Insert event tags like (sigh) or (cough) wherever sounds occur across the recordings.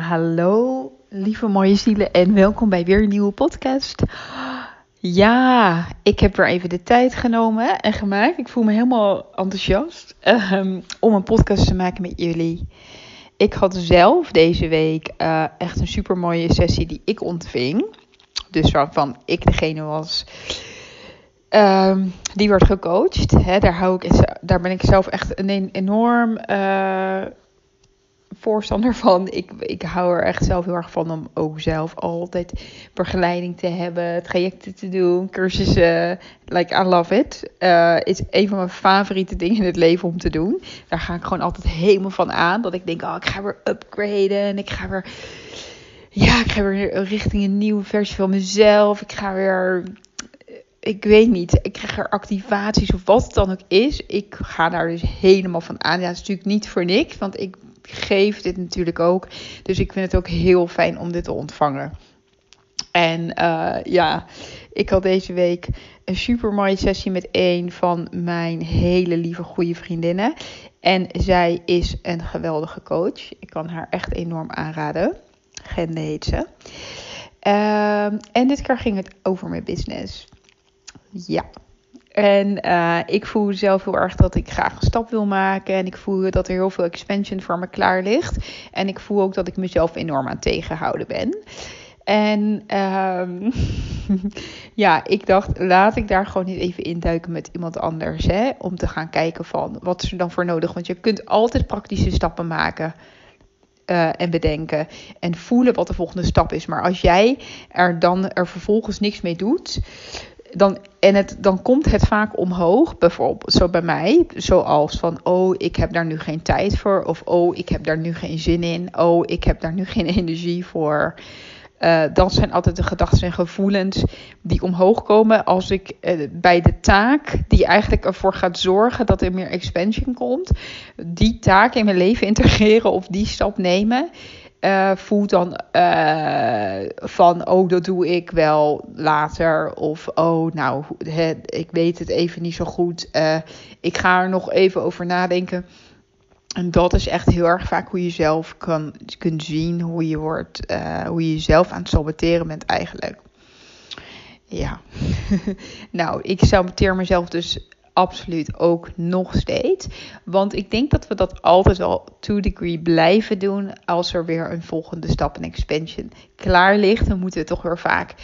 Hallo lieve mooie zielen en welkom bij weer een nieuwe podcast. Ja, ik heb weer even de tijd genomen en gemaakt. Ik voel me helemaal enthousiast um, om een podcast te maken met jullie. Ik had zelf deze week uh, echt een super mooie sessie die ik ontving. Dus waarvan ik degene was um, die werd gecoacht. Daar, hou ik, daar ben ik zelf echt een enorm... Uh, voorstander van. Ik, ik hou er echt zelf heel erg van om ook zelf altijd begeleiding te hebben, trajecten te doen, cursussen. Like, I love it. Uh, is een van mijn favoriete dingen in het leven om te doen. Daar ga ik gewoon altijd helemaal van aan. Dat ik denk, oh, ik ga weer upgraden en ik ga weer... Ja, ik ga weer richting een nieuwe versie van mezelf. Ik ga weer ik weet niet, ik krijg er activaties of wat het dan ook is. Ik ga daar dus helemaal van aan. Ja, dat is natuurlijk niet voor niks, want ik geef dit natuurlijk ook. Dus ik vind het ook heel fijn om dit te ontvangen. En uh, ja, ik had deze week een super mooie sessie met een van mijn hele lieve goede vriendinnen. En zij is een geweldige coach. Ik kan haar echt enorm aanraden. Gende heet ze. Uh, en dit keer ging het over mijn business. Ja, en uh, ik voel zelf heel erg dat ik graag een stap wil maken. En ik voel dat er heel veel expansion voor me klaar ligt. En ik voel ook dat ik mezelf enorm aan tegenhouden ben. En um, (laughs) ja, ik dacht, laat ik daar gewoon niet even induiken met iemand anders. Hè, om te gaan kijken van wat is er dan voor nodig. Want je kunt altijd praktische stappen maken. Uh, en bedenken en voelen wat de volgende stap is. Maar als jij er dan er vervolgens niks mee doet, dan, en het, dan komt het vaak omhoog, bijvoorbeeld zo bij mij, zoals van, oh, ik heb daar nu geen tijd voor, of oh, ik heb daar nu geen zin in, oh, ik heb daar nu (laughs) geen energie voor. Uh, dat zijn altijd de gedachten en gevoelens die omhoog komen als ik uh, bij de taak die eigenlijk ervoor gaat zorgen dat er meer expansion komt, die taak in mijn leven integreren of die stap nemen uh, voelt dan uh, van, oh, dat doe ik wel later. Of, oh, nou, ik weet het even niet zo goed. Uh, ik ga er nog even over nadenken. En dat is echt heel erg vaak hoe je zelf kan, kunt zien hoe je, wordt, hoe je jezelf aan het saboteren bent eigenlijk. Ja, (laughs) nou, ik saboteer mezelf dus absoluut ook nog steeds. Want ik denk dat we dat altijd wel to degree blijven doen als er weer een volgende stap, een expansion, klaar ligt. Dan moeten we toch weer vaak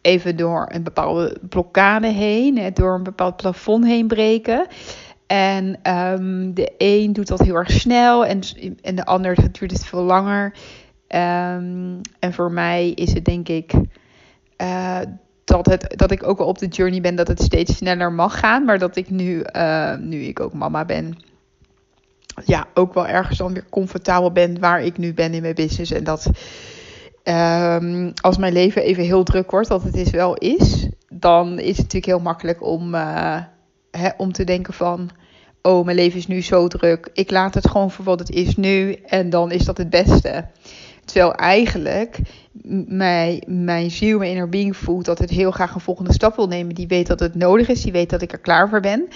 even door een bepaalde blokkade heen, door een bepaald plafond heen breken. En um, de een doet dat heel erg snel en, en de ander duurt het veel langer. Um, en voor mij is het denk ik uh, dat, het, dat ik ook al op de journey ben dat het steeds sneller mag gaan. Maar dat ik nu, uh, nu ik ook mama ben, ja, ook wel ergens dan weer comfortabel ben waar ik nu ben in mijn business. En dat um, als mijn leven even heel druk wordt, dat het is wel is, dan is het natuurlijk heel makkelijk om, uh, hè, om te denken van. Oh, mijn leven is nu zo druk. Ik laat het gewoon voor wat het is nu. En dan is dat het beste. Terwijl eigenlijk mijn, mijn ziel, mijn inner being voelt dat het heel graag een volgende stap wil nemen. Die weet dat het nodig is, die weet dat ik er klaar voor ben.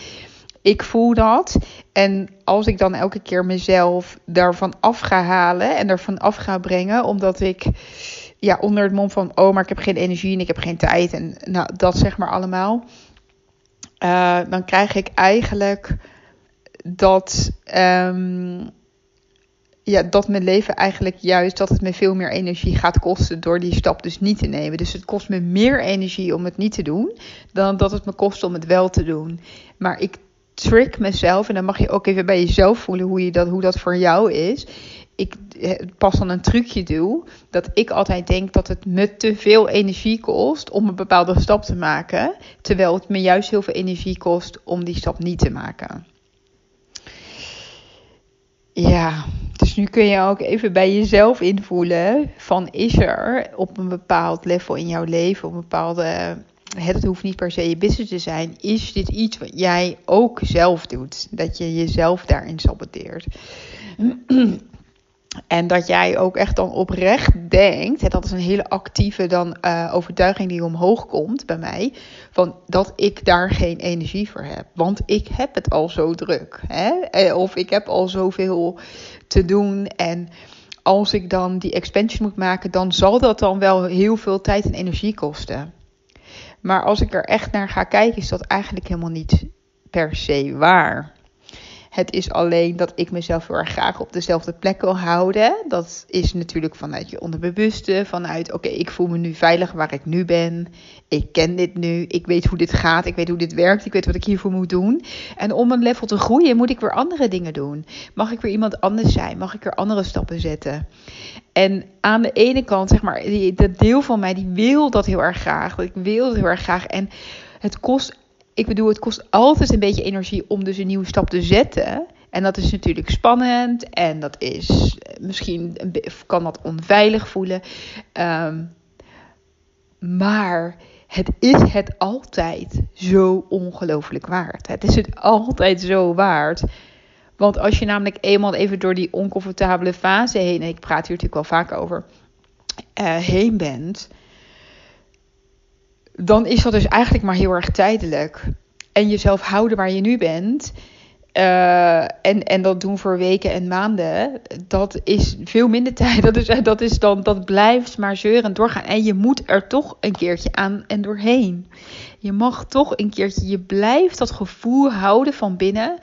Ik voel dat. En als ik dan elke keer mezelf daarvan af ga halen en ervan af ga brengen, omdat ik ja, onder het mom van, oh, maar ik heb geen energie en ik heb geen tijd en nou, dat zeg maar allemaal. Uh, dan krijg ik eigenlijk dat. Um, ja, dat mijn leven eigenlijk juist dat het me veel meer energie gaat kosten door die stap dus niet te nemen. Dus het kost me meer energie om het niet te doen dan dat het me kost om het wel te doen. Maar ik trick mezelf en dan mag je ook even bij jezelf voelen hoe, je dat, hoe dat voor jou is. Ik eh, pas dan een trucje doe dat ik altijd denk dat het me te veel energie kost om een bepaalde stap te maken, terwijl het me juist heel veel energie kost om die stap niet te maken. Ja, dus nu kun je ook even bij jezelf invoelen van is er op een bepaald level in jouw leven, op een bepaalde, het hoeft niet per se je business te zijn, is dit iets wat jij ook zelf doet? Dat je jezelf daarin saboteert. (clears throat) En dat jij ook echt dan oprecht denkt, dat is een hele actieve dan uh, overtuiging die omhoog komt bij mij, van dat ik daar geen energie voor heb. Want ik heb het al zo druk. Hè? Eh, of ik heb al zoveel te doen. En als ik dan die expansion moet maken, dan zal dat dan wel heel veel tijd en energie kosten. Maar als ik er echt naar ga kijken, is dat eigenlijk helemaal niet per se waar. Het is alleen dat ik mezelf heel erg graag op dezelfde plek wil houden. Dat is natuurlijk vanuit je onderbewuste. Vanuit, oké, ik voel me nu veilig waar ik nu ben. Ik ken dit nu. Ik weet hoe dit gaat. Ik weet hoe dit werkt. Ik weet wat ik hiervoor moet doen. En om een level te groeien, moet ik weer andere dingen doen. Mag ik weer iemand anders zijn? Mag ik weer andere stappen zetten? En aan de ene kant, zeg maar, dat deel van mij die wil dat heel erg graag. Ik wil dat heel erg graag. En het kost ik bedoel, het kost altijd een beetje energie om dus een nieuwe stap te zetten. En dat is natuurlijk spannend en dat is misschien kan dat onveilig voelen. Um, maar het is het altijd zo ongelooflijk waard. Het is het altijd zo waard. Want als je namelijk eenmaal even door die oncomfortabele fase heen, en ik praat hier natuurlijk wel vaker over, uh, heen bent dan is dat dus eigenlijk maar heel erg tijdelijk. En jezelf houden waar je nu bent. Uh, en, en dat doen voor weken en maanden. Dat is veel minder (laughs) tijd. Dat, is, dat, is dan, dat blijft maar zeuren doorgaan. En je moet er toch een keertje aan en doorheen. Je mag toch een keertje. Je blijft dat gevoel houden van binnen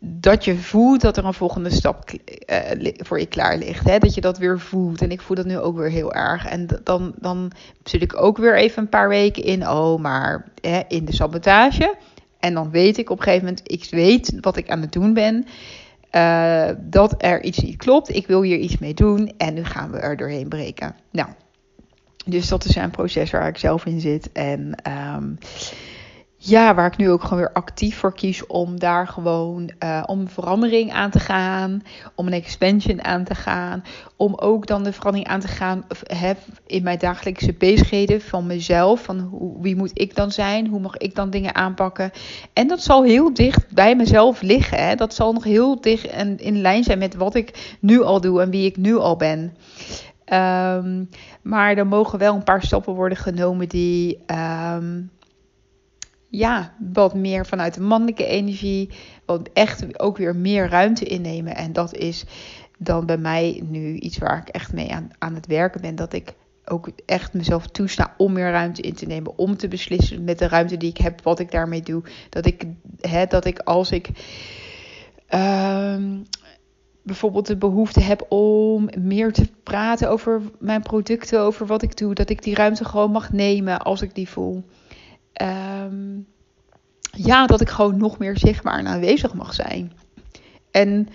dat je voelt dat er een volgende stap uh, voor je klaar ligt. Hè? Dat je dat weer voelt. En ik voel dat nu ook weer heel erg. En dan, dan zit ik ook weer even een paar weken in. Oh, maar hè, in de sabotage. En dan weet ik op een gegeven moment, ik weet wat ik aan het doen ben. Uh, dat er iets niet klopt. Ik wil hier iets mee doen. En nu gaan we er doorheen breken. Nou, dus dat is een proces waar ik zelf in zit. En um, ja, waar ik nu ook gewoon weer actief voor kies om daar gewoon uh, om verandering aan te gaan, om een expansion aan te gaan, om ook dan de verandering aan te gaan heb in mijn dagelijkse bezigheden van mezelf, van hoe, wie moet ik dan zijn, hoe mag ik dan dingen aanpakken. En dat zal heel dicht bij mezelf liggen, hè? dat zal nog heel dicht en in lijn zijn met wat ik nu al doe en wie ik nu al ben. Um, maar er mogen wel een paar stappen worden genomen die. Um, ja, wat meer vanuit de mannelijke energie. Wat echt ook weer meer ruimte innemen. En dat is dan bij mij nu iets waar ik echt mee aan, aan het werken ben. Dat ik ook echt mezelf toesta om meer ruimte in te nemen. Om te beslissen met de ruimte die ik heb, wat ik daarmee doe. Dat ik, hè, dat ik als ik. Um, bijvoorbeeld de behoefte heb om meer te praten over mijn producten, over wat ik doe, dat ik die ruimte gewoon mag nemen als ik die voel. Um, ja, dat ik gewoon nog meer zichtbaar en aanwezig mag zijn. En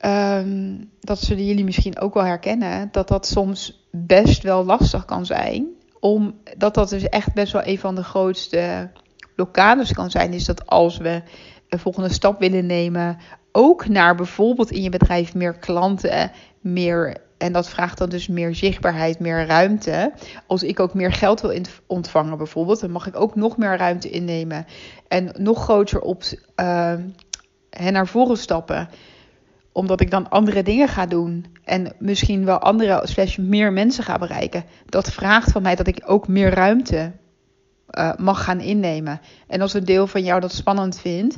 um, dat zullen jullie misschien ook wel herkennen, dat dat soms best wel lastig kan zijn. Omdat dat dus echt best wel een van de grootste blokkades kan zijn. Is dat als we een volgende stap willen nemen, ook naar bijvoorbeeld in je bedrijf meer klanten, meer en dat vraagt dan dus meer zichtbaarheid, meer ruimte. Als ik ook meer geld wil ontvangen bijvoorbeeld, dan mag ik ook nog meer ruimte innemen. En nog groter op uh, naar voren stappen. Omdat ik dan andere dingen ga doen. En misschien wel andere, slash meer mensen ga bereiken. Dat vraagt van mij dat ik ook meer ruimte uh, mag gaan innemen. En als een deel van jou dat spannend vindt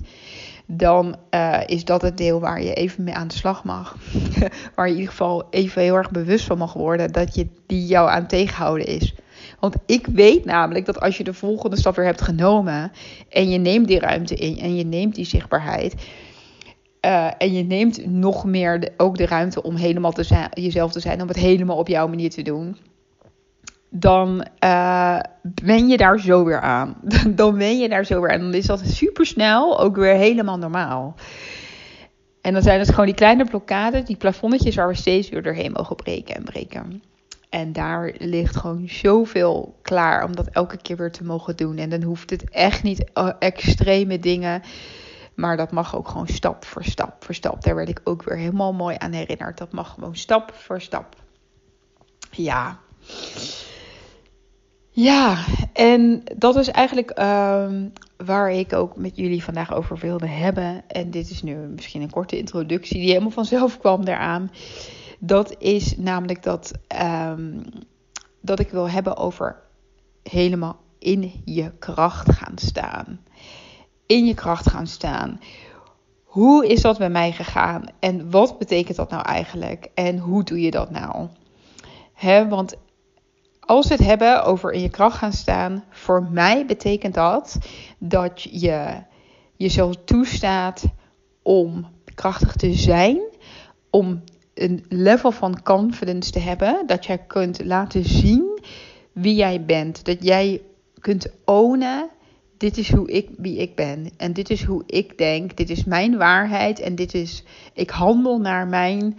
dan uh, is dat het deel waar je even mee aan de slag mag. (laughs) waar je in ieder geval even heel erg bewust van mag worden dat je die jou aan tegenhouden is. Want ik weet namelijk dat als je de volgende stap weer hebt genomen en je neemt die ruimte in en je neemt die zichtbaarheid. Uh, en je neemt nog meer ook de ruimte om helemaal te zijn, jezelf te zijn, om het helemaal op jouw manier te doen dan ben je daar zo weer aan. (laughs) dan ben je daar zo weer aan. Dan is dat super snel ook weer helemaal normaal. En dan zijn het gewoon die kleine blokkades, die plafonnetjes waar we steeds weer doorheen mogen breken en breken. En daar ligt gewoon zoveel klaar om dat elke keer weer te mogen doen. En dan hoeft het echt niet uh, extreme dingen. Maar dat mag ook gewoon stap voor stap voor stap. Daar werd ik ook weer helemaal mooi aan herinnerd. Dat mag gewoon stap voor stap. Ja. Ja, en dat is eigenlijk um, waar ik ook met jullie vandaag over wilde hebben. En dit is nu misschien een korte introductie die helemaal vanzelf (laughs) kwam daaraan. Dat is namelijk dat, um, dat ik wil hebben over helemaal in je kracht gaan staan. In je kracht gaan staan. hoe is dat bij mij gegaan? En wat betekent dat nou eigenlijk? En hoe doe je dat nou? He, want als we het hebben over in je kracht gaan staan, voor mij betekent dat dat je jezelf toestaat om krachtig te zijn, om een level van confidence te hebben, dat jij kunt laten zien wie jij bent, dat jij kunt ownen dit is hoe ik, wie ik ben. En dit is hoe ik denk. Dit is mijn waarheid. En dit is, ik handel naar mijn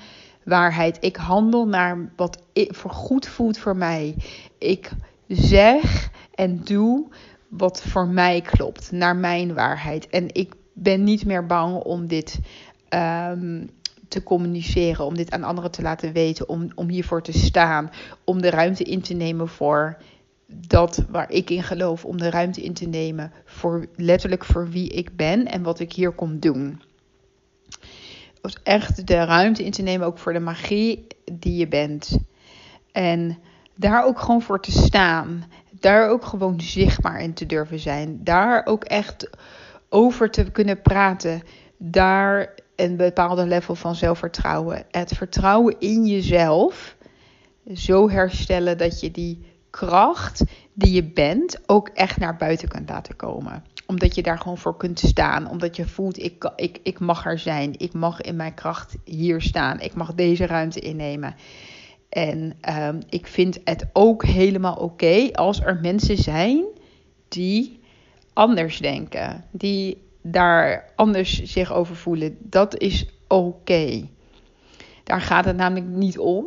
waarheid. Ik handel naar wat voor goed voelt voor mij. Ik zeg en doe wat voor mij klopt. Naar mijn waarheid. En ik ben niet meer bang om dit um, te communiceren. Om dit aan anderen te laten weten. Om, om hiervoor te staan. Om de ruimte in te nemen voor dat waar ik in geloof, om de ruimte in te nemen voor letterlijk voor wie ik ben en wat ik hier kom doen. Echt de ruimte in te nemen ook voor de magie die je bent. En daar ook gewoon voor te staan. Daar ook gewoon zichtbaar in te durven zijn. Daar ook echt over te kunnen praten. Daar een bepaalde level van zelfvertrouwen. Het vertrouwen in jezelf zo herstellen dat je die kracht die je bent ook echt naar buiten kunt laten komen. Omdat je daar gewoon voor kunt staan. Omdat je voelt, ik, ik, ik mag er zijn. Ik mag in mijn kracht hier staan. Ik mag deze ruimte innemen. En um, ik vind het ook helemaal oké als er mensen zijn die anders denken. Die daar anders zich over voelen. Dat is oké. Daar gaat het namelijk niet om.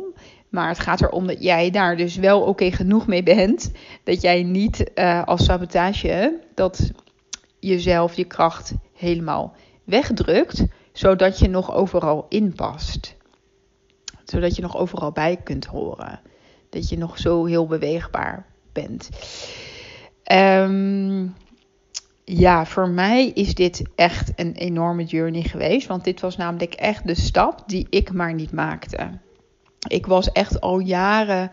Maar het gaat erom dat jij daar dus wel oké genoeg mee bent. Dat jij niet uh, als sabotage dat jezelf, je kracht helemaal wegdrukt. Zodat je nog overal inpast. Zodat je nog overal bij kunt horen. Dat je nog zo heel beweegbaar bent. Um, ja, voor mij is dit echt een enorme journey geweest. Want dit was namelijk echt de stap die ik maar niet maakte ik was echt al jaren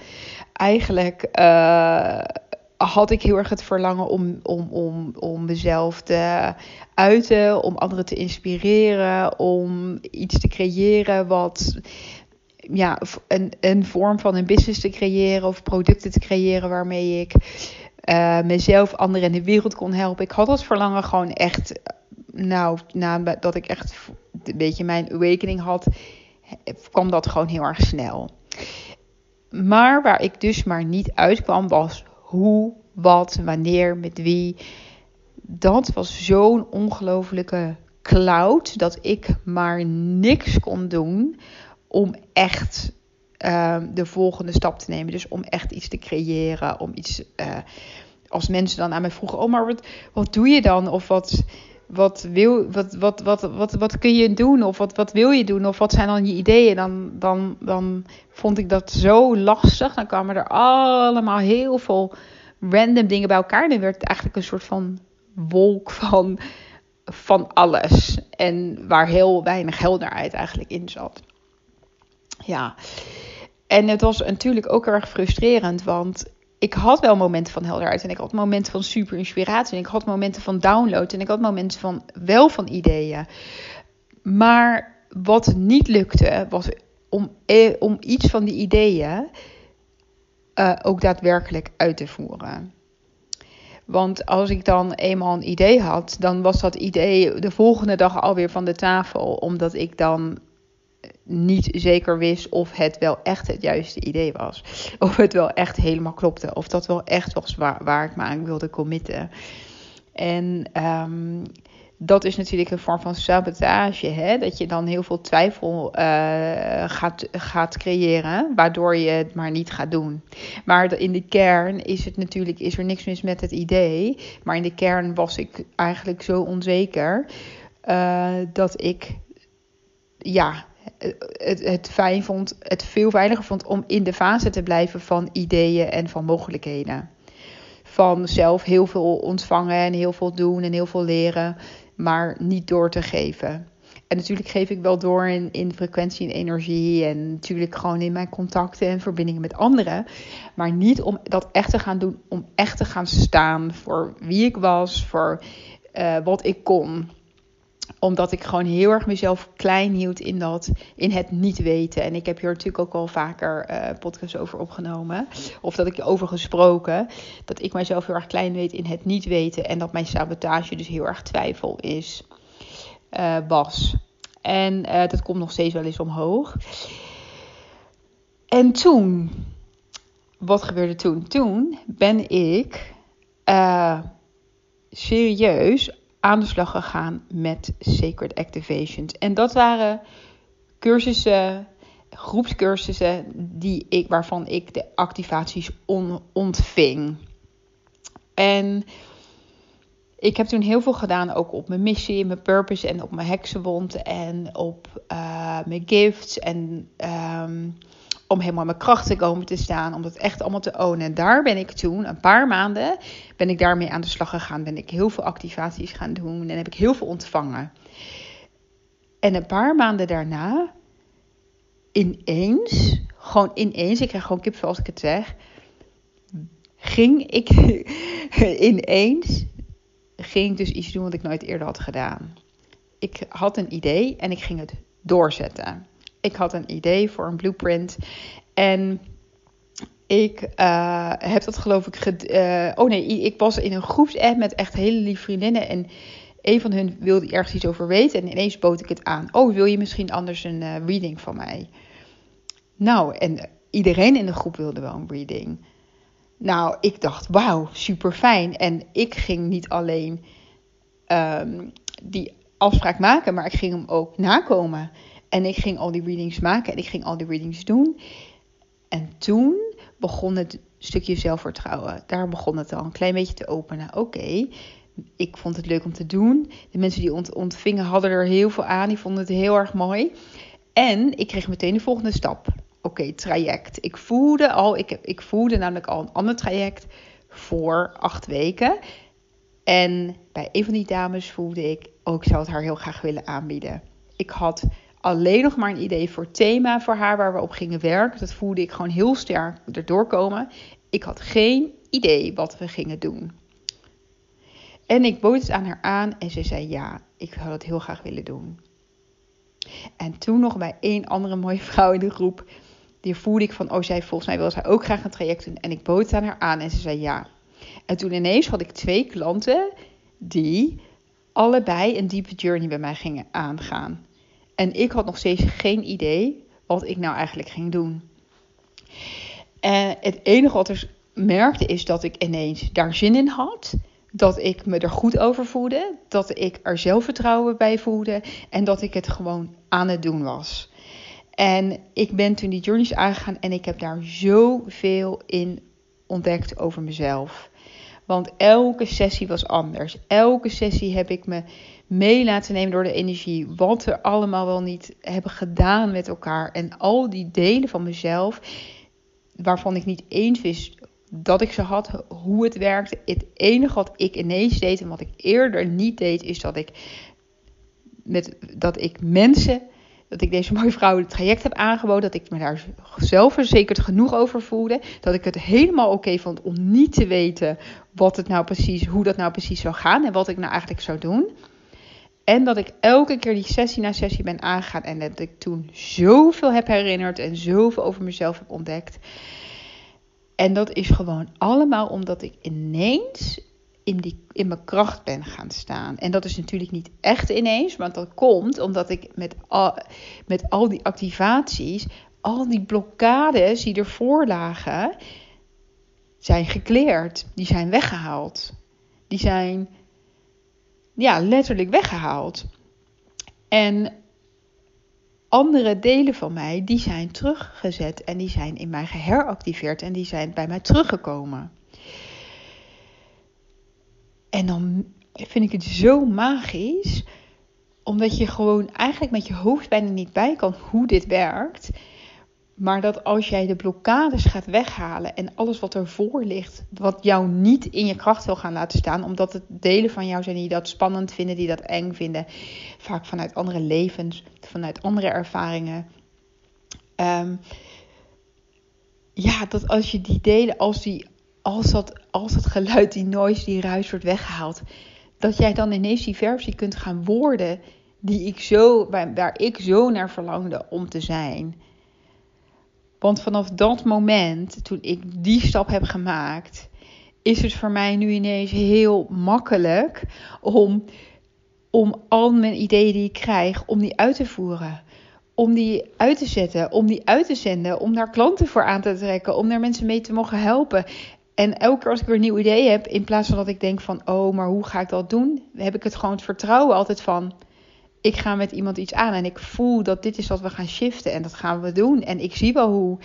eigenlijk. Uh, had ik heel erg het verlangen om, om, om, om mezelf te uiten, om anderen te inspireren, om iets te creëren wat ja, een, een vorm van een business te creëren of producten te creëren waarmee ik uh, mezelf, anderen in de wereld kon helpen. Ik had dat verlangen gewoon echt, nou, nadat ik echt een beetje mijn awakening had, kwam dat gewoon heel erg snel. Maar waar ik dus maar niet uitkwam was hoe, wat, wanneer, met wie. Dat was zo'n ongelofelijke cloud dat ik maar niks kon doen om echt uh, de volgende stap te nemen. Dus om echt iets te creëren, om iets. Uh, als mensen dan aan mij vroegen: Oh, maar wat, wat doe je dan? Of wat wat, wil, wat, wat, wat, wat, wat kun je doen? Of wat, wat wil je doen? Of wat zijn dan je ideeën? Dan, dan, dan vond ik dat zo lastig. Dan kwamen er allemaal heel veel random dingen bij elkaar. Dan werd het eigenlijk een soort van wolk van, van alles. En waar heel weinig helderheid eigenlijk in zat. Ja. En het was natuurlijk ook erg frustrerend, want ik had wel momenten van helderheid en ik had momenten van super inspiratie en ik had momenten van download en ik had momenten van wel van ideeën. Maar wat niet lukte was om, eh, om iets van die ideeën uh, ook daadwerkelijk uit te voeren. Want als ik dan eenmaal een idee had, dan was dat idee de volgende dag alweer van de tafel. Omdat ik dan niet zeker wist of het wel echt het juiste idee was. Of het wel echt helemaal klopte. Of dat wel echt was waar, waar ik me aan wilde committen. En um, dat is natuurlijk een vorm van sabotage. Hè? Dat je dan heel veel twijfel uh, gaat, gaat creëren. Waardoor je het maar niet gaat doen. Maar in de kern is het natuurlijk is er niks mis met het idee. Maar in de kern was ik eigenlijk zo onzeker. Uh, dat ik ja, het, het fijn vond, het veel veiliger vond om in de fase te blijven van ideeën en van mogelijkheden. Van zelf heel veel ontvangen en heel veel doen en heel veel leren, maar niet door te geven. En natuurlijk geef ik wel door in, in frequentie en energie. En natuurlijk gewoon in mijn contacten en verbindingen met anderen. Maar niet om dat echt te gaan doen. Om echt te gaan staan voor wie ik was. Voor uh, wat ik kon. Omdat ik gewoon heel erg mezelf klein hield in, dat, in het niet weten. En ik heb hier natuurlijk ook al vaker uh, podcasts over opgenomen. Of dat ik over gesproken. Dat ik mezelf heel erg klein weet in het niet weten. En dat mijn sabotage dus heel erg twijfel is. Uh, was. En uh, dat komt nog steeds wel eens omhoog. En toen. Wat gebeurde toen? Toen ben ik serieus aan de slag gegaan met Sacred Activations. En dat waren cursussen, groepscursussen die ik, waarvan ik de activaties ontving. En ik heb toen heel veel gedaan, ook op mijn missie, mijn purpose en op mijn heksenwond en op uh, mijn gifts en um, om helemaal mijn kracht te komen te staan, om dat echt allemaal te ownen. En daar ben ik toen, een paar maanden, ben ik daarmee aan de slag gegaan. Ben ik heel veel activaties gaan doen en heb ik heel veel ontvangen. En een paar maanden daarna, ineens, gewoon ineens, ik krijg gewoon kipvel als ik het zeg, ging ik (laughs) ineens, ging ik dus iets doen wat ik nooit eerder had gedaan. Ik had een idee en ik ging het doorzetten ik had een idee voor een blueprint. En ik uh, heb dat geloof ik. Uh, oh nee, ik was in een groepsapp met echt hele lieve vriendinnen. En een van hun wilde ergens iets over weten. En ineens bood ik het aan. Oh, wil je misschien anders een uh, reading van mij? Nou, en iedereen in de groep wilde wel een reading. Nou, ik dacht, wauw, super fijn. En ik ging niet alleen um, die afspraak maken, maar ik ging hem ook nakomen. En ik ging al die readings maken en ik ging al die readings doen. En toen begon het stukje zelfvertrouwen. Daar begon het al een klein beetje te openen. Oké, ik vond het leuk om te doen. De mensen die ont ontvingen hadden er heel veel aan. Die vonden het heel erg mooi. En ik kreeg meteen de volgende stap. Oké, traject. Ik voelde al, ik, ik voelde namelijk al een ander traject voor acht weken. En bij een van die dames voelde ik, ook oh, zou het haar heel graag willen aanbieden. Ik had alleen nog maar een idee voor thema voor haar waar we op gingen werken. Dat voelde ik gewoon heel sterk erdoor komen. Ik had geen idee wat we gingen doen. En ik bood het aan haar aan en ze zei ja, ik zou dat heel graag willen doen. En toen nog bij één andere mooie vrouw in de groep, die voelde ik van, oh zij volgens mij wil zij ook graag een traject doen. En ik bood het aan haar aan en ze zei ja. En toen ineens had ik twee klanten die allebei een diepe journey bij mij gingen aangaan. En ik had nog steeds geen idee wat ik nou eigenlijk ging doen. En het enige wat ik merkte is dat ik ineens daar zin in had. Dat ik me er goed over voelde. Dat ik er zelfvertrouwen bij voelde. En dat ik het gewoon aan het doen was. En ik ben toen die journeys aangegaan en ik heb daar zoveel in ontdekt over mezelf. Want elke sessie was anders. Elke sessie heb ik me mee laten nemen door de energie. Wat we allemaal wel niet hebben gedaan met elkaar. En al die delen van mezelf, waarvan ik niet eens wist dat ik ze had, hoe het werkte. Het enige wat ik ineens deed en wat ik eerder niet deed, is dat ik, met, dat ik mensen dat ik deze (laughs) mooie vrouw het traject heb aangeboden. Dat ik me daar zelfverzekerd genoeg over voelde. Dat ik het helemaal oké vond om niet te weten wat het nou precies, hoe dat nou precies zou gaan en wat ik nou eigenlijk zou doen. En dat ik elke keer die sessie na sessie ben aangegaan. En dat ik toen zoveel heb herinnerd en zoveel over mezelf heb ontdekt. En dat is gewoon allemaal omdat ik ineens in, die, in mijn kracht ben gaan staan. En dat is natuurlijk niet echt ineens, want dat komt omdat ik met al, met al die activaties, al die blokkades die ervoor lagen, zijn gekleerd. Die zijn weggehaald. Die zijn ja, letterlijk weggehaald. En andere delen van mij, die zijn teruggezet en die zijn in mij geheractiveerd en die zijn bij mij teruggekomen. En dan vind ik het zo magisch, omdat je gewoon eigenlijk met je hoofd bijna niet bij kan hoe dit werkt. Maar dat als jij de blokkades gaat weghalen en alles wat ervoor ligt, wat jou niet in je kracht wil gaan laten staan, omdat het delen van jou zijn die dat spannend vinden, die dat eng vinden, vaak vanuit andere levens, vanuit andere ervaringen. Um, ja, dat als je die delen, als, die, als, dat, als dat geluid, die noise, die ruis wordt weggehaald, dat jij dan ineens die versie kunt gaan worden die ik zo, waar ik zo naar verlangde om te zijn. Want vanaf dat moment, toen ik die stap heb gemaakt, is het voor mij nu ineens heel makkelijk om, om al mijn ideeën die ik krijg, om die uit te voeren. Om die uit te zetten, om die uit te zenden, om daar klanten voor aan te trekken, om daar mensen mee te mogen helpen. En elke keer als ik weer een nieuw idee heb, in plaats van dat ik denk van, oh, maar hoe ga ik dat doen? Heb ik het gewoon het vertrouwen altijd van, ik ga met iemand iets aan en ik voel dat dit is wat we gaan shiften en dat gaan we doen. En ik zie wel hoe.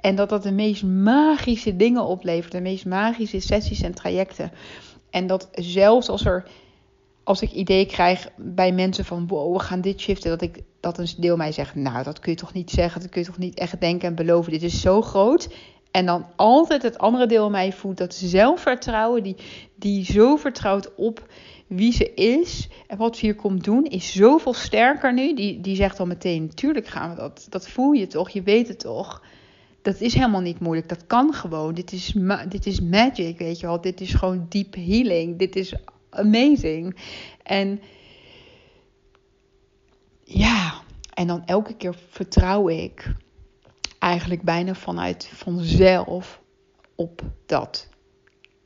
En dat dat de meest magische dingen oplevert, de meest magische sessies en trajecten. En dat zelfs als er als ik ideeën krijg bij mensen van wow, we gaan dit shiften, dat ik dat een deel mij zegt, nou, dat kun je toch niet zeggen, dat kun je toch niet echt denken en beloven. Dit is zo groot. En dan altijd het andere deel mij voelt dat zelfvertrouwen, die, die zo vertrouwt op wie ze is en wat ze hier komt doen, is zoveel sterker nu. Die, die zegt al meteen, natuurlijk gaan we dat. Dat voel je toch, je weet het toch. Dat is helemaal niet moeilijk, dat kan gewoon. Dit is, dit is magic, weet je wel. Dit is gewoon deep healing. Dit is amazing. En ja, en dan elke keer vertrouw ik eigenlijk bijna vanuit vanzelf op dat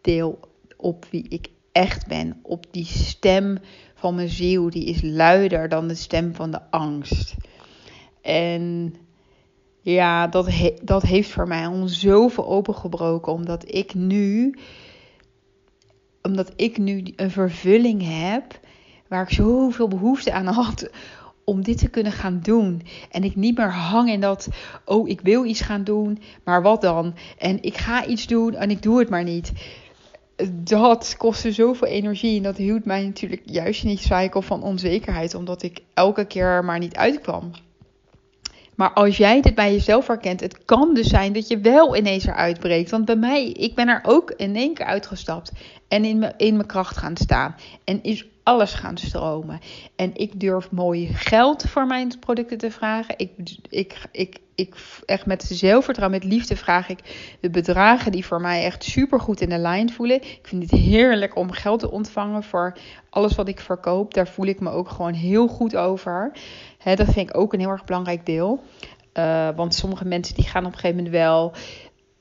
deel, op wie ik echt ben, op die stem van mijn ziel, die is luider dan de stem van de angst. En ja, dat, dat heeft voor mij al zoveel opengebroken, omdat ik nu, omdat ik nu een vervulling heb waar ik zoveel behoefte aan had om dit te kunnen gaan doen. En ik niet meer hang in dat, oh, ik wil iets gaan doen, maar wat dan? En ik ga iets doen en ik doe het maar niet dat kostte zoveel energie. En dat hield mij natuurlijk juist in die cycle van onzekerheid. Omdat ik elke keer maar niet uitkwam. Maar als jij dit bij jezelf herkent, het kan dus zijn dat je wel ineens eruit breekt. Want bij mij, ik ben er ook in één keer uitgestapt. En in, in mijn kracht gaan staan. En is alles gaan stromen. En ik durf mooi geld voor mijn producten te vragen. Ik, ik, ik, ik echt met zelfvertrouwen, met liefde vraag ik de bedragen die voor mij echt super goed in de lijn voelen. Ik vind het heerlijk om geld te ontvangen voor alles wat ik verkoop. Daar voel ik me ook gewoon heel goed over. Dat vind ik ook een heel erg belangrijk deel. Uh, want sommige mensen die gaan op een gegeven moment wel.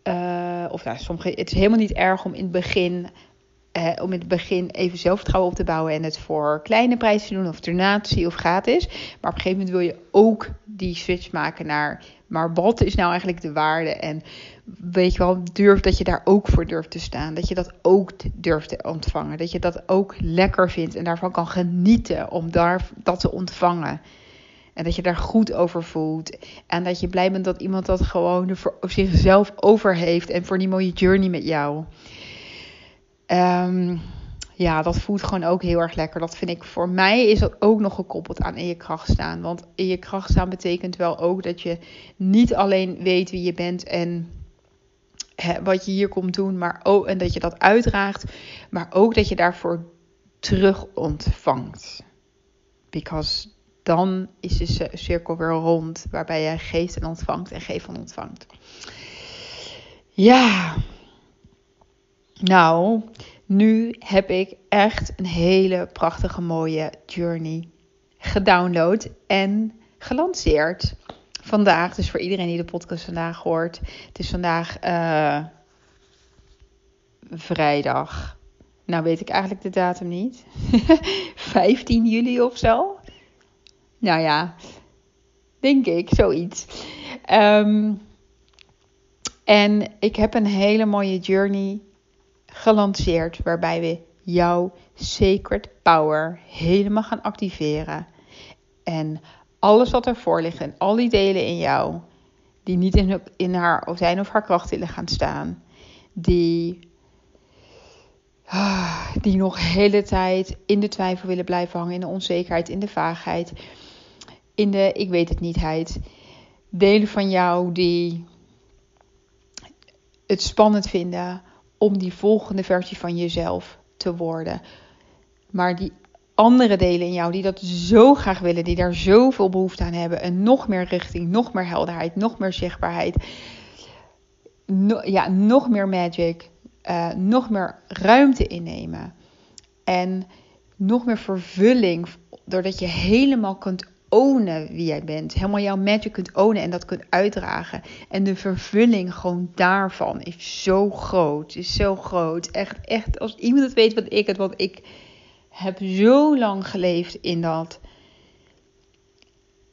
Uh, of ja, sommige, het is helemaal niet erg om in het begin eh, om in het begin even zelfvertrouwen op te bouwen en het voor kleine prijzen te doen, of donatie of gratis. Maar op een gegeven moment wil je ook die switch maken naar, maar wat is nou eigenlijk de waarde? En weet je wel, durf dat je daar ook voor durft te staan. Dat je dat ook durft te ontvangen. Dat je dat ook lekker vindt en daarvan kan genieten om daar, dat te ontvangen. En dat je daar goed over voelt. En dat je blij bent dat iemand dat gewoon voor zichzelf over heeft. En voor die mooie journey met jou. Um, ja, dat voelt gewoon ook heel erg lekker. Dat vind ik voor mij is dat ook nog gekoppeld aan in je kracht staan. Want in je kracht staan betekent wel ook dat je niet alleen weet wie je bent en wat je hier komt doen, maar ook en dat je dat uitdraagt, maar ook dat je daarvoor terug ontvangt. Because dan is de cirkel weer rond, waarbij jij geeft en ontvangt en geeft en ontvangt. Ja, nou, nu heb ik echt een hele prachtige mooie journey gedownload en gelanceerd. Vandaag, dus voor iedereen die de podcast vandaag hoort. Het is vandaag uh, vrijdag. Nou weet ik eigenlijk de datum niet. (laughs) 15 juli of zo. Nou ja, denk ik, zoiets. Um, en ik heb een hele mooie journey gelanceerd waarbij we jouw sacred power helemaal gaan activeren. En alles wat ervoor ligt en al die delen in jou die niet in, in haar of zijn of haar kracht willen gaan staan, die, die nog hele tijd in de twijfel willen blijven hangen, in de onzekerheid, in de vaagheid, in de ik weet het nietheid. Delen van jou die het spannend vinden om die volgende versie van jezelf te worden. Maar die andere delen in jou die dat zo graag willen, die daar zoveel behoefte aan hebben, en nog meer richting, nog meer helderheid, nog meer zichtbaarheid, ja, nog meer magic, uh, nog meer ruimte innemen en nog meer vervulling doordat je helemaal kunt ownen wie jij bent. Helemaal jouw magic kunt ownen en dat kunt uitdragen. En de vervulling gewoon daarvan is zo groot. Is zo groot. Echt, echt. Als iemand het weet wat ik het, want ik heb zo lang geleefd in dat.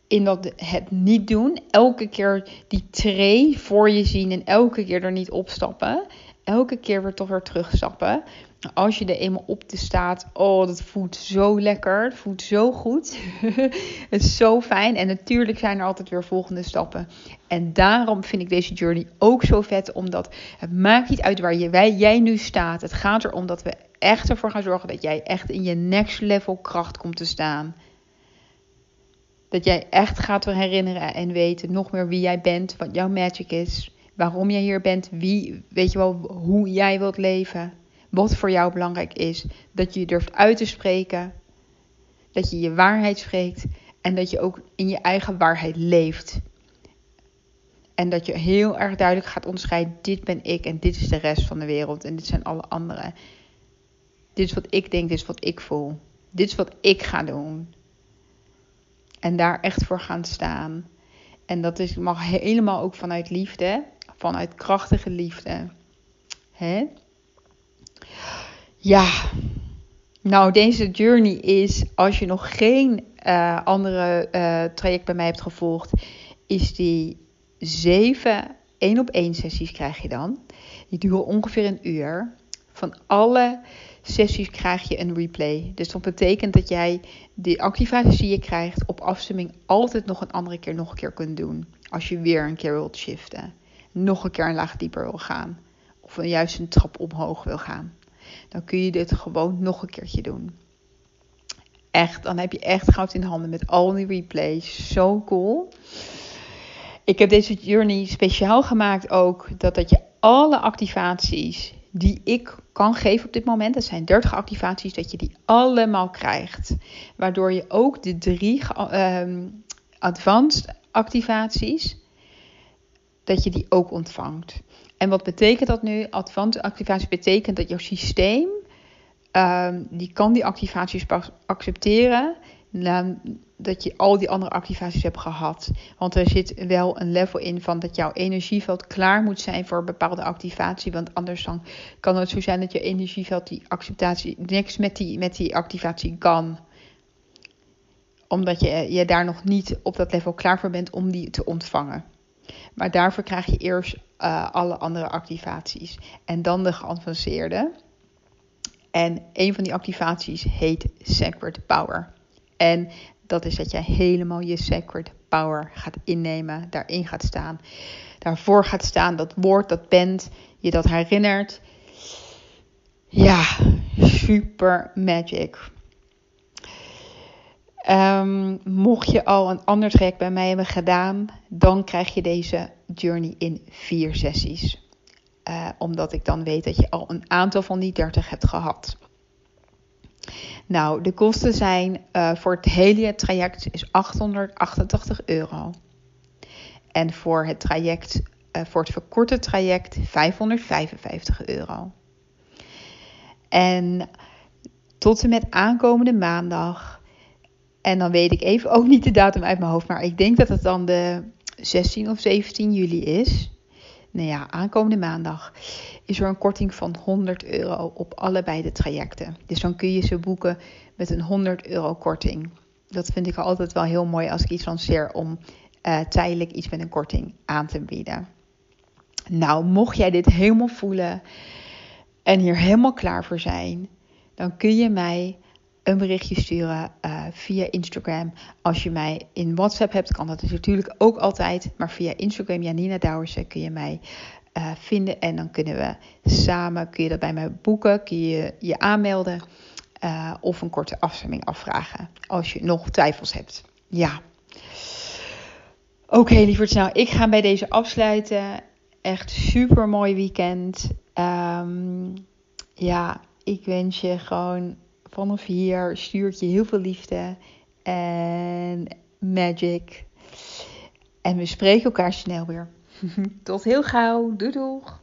In dat het niet doen. Elke keer die tray voor je zien en elke keer er niet opstappen. Elke keer weer toch weer terugstappen als je er eenmaal op te staat, oh, dat voelt zo lekker. Het voelt zo goed. (laughs) het is zo fijn. En natuurlijk zijn er altijd weer volgende stappen. En daarom vind ik deze journey ook zo vet. Omdat het maakt niet uit waar jij nu staat. Het gaat erom dat we echt ervoor gaan zorgen dat jij echt in je next level kracht komt te staan. Dat jij echt gaat herinneren en weten nog meer wie jij bent, wat jouw magic is, waarom jij hier bent, wie, weet je wel, hoe jij wilt leven wat voor jou belangrijk is. Dat je je durft uit te spreken. Dat je je waarheid spreekt. En dat je ook in je eigen waarheid leeft. En dat je heel erg duidelijk gaat onderscheiden: dit ben ik en dit is de rest van de wereld. En dit zijn alle anderen. Dit is wat ik denk, dit is wat ik voel. Dit is wat ik ga doen. En daar echt voor gaan staan. En dat is, mag helemaal ook vanuit liefde, vanuit krachtige liefde. Hè? Ja, nou deze journey is, als je nog geen uh, andere uh, traject bij mij hebt gevolgd, is die zeven één op één sessies krijg je dan. Die duren ongeveer een uur. Van alle sessies krijg je een replay. Dus dat betekent dat jij de activaties die je krijgt op afstemming altijd nog een andere keer nog een keer kunt doen. Als je weer een keer wilt shiften. Nog een keer een laag dieper wil gaan. Of juist een trap omhoog wil gaan dan kun je dit gewoon nog een keertje doen. Echt, dan heb je echt goud in handen met al die replays. Zo cool. Ik heb deze journey speciaal gemaakt ook, dat, dat je alle activaties die ik kan geven op dit moment, dat zijn 30 activaties, dat je die allemaal krijgt. Waardoor je ook de drie um, advanced activaties, dat je die ook ontvangt. En wat betekent dat nu? Advanced activatie betekent dat jouw systeem ehm, die kan die activaties pas accepteren dat je al die andere activaties hebt gehad. Want er zit wel een level in van dat jouw energieveld klaar moet zijn voor een bepaalde activatie. Want anders kan het zo zijn dat je energieveld die acceptatie niks met die, met die activatie kan. Omdat je, je daar nog niet op dat level klaar voor bent om die te ontvangen. Maar daarvoor krijg je eerst uh, alle andere activaties. En dan de geavanceerde. En een van die activaties heet Sacred Power. En dat is dat jij helemaal je Sacred Power gaat innemen, daarin gaat staan. Daarvoor gaat staan, dat woord, dat bent, je dat herinnert. Ja, super magic. Um, mocht je al een ander traject bij mij hebben gedaan, dan krijg je deze journey in vier sessies. Uh, omdat ik dan weet dat je al een aantal van die 30 hebt gehad. Nou, de kosten zijn uh, voor het hele traject is 888 euro. En voor het traject, uh, voor het verkorte traject 555 euro. En tot en met aankomende maandag en dan weet ik even ook niet de datum uit mijn hoofd, maar ik denk dat het dan de 16 of 17 juli is. Nou ja, aankomende maandag is er een korting van 100 euro op allebei de trajecten. Dus dan kun je ze boeken met een 100 euro korting. Dat vind ik altijd wel heel mooi als ik iets lanceer om uh, tijdelijk iets met een korting aan te bieden. Nou, mocht jij dit helemaal voelen en hier helemaal klaar voor zijn, dan kun je mij een berichtje sturen uh, via Instagram. Als je mij in WhatsApp hebt, kan dat dus natuurlijk ook altijd. Maar via Instagram, Janina Douwersen, kun je mij uh, vinden. En dan kunnen we samen, kun je dat bij mij boeken, kun je je aanmelden. Uh, of een korte afstemming afvragen. Als je nog twijfels hebt. Ja. Oké, okay, lieverds. Nou, ik ga bij deze afsluiten. Echt super mooi weekend. Um, ja, ik wens je gewoon vanaf hier stuurt je heel veel liefde en magic. En we spreken elkaar snel weer. (laughs) Tot heel gauw. Doei doeg.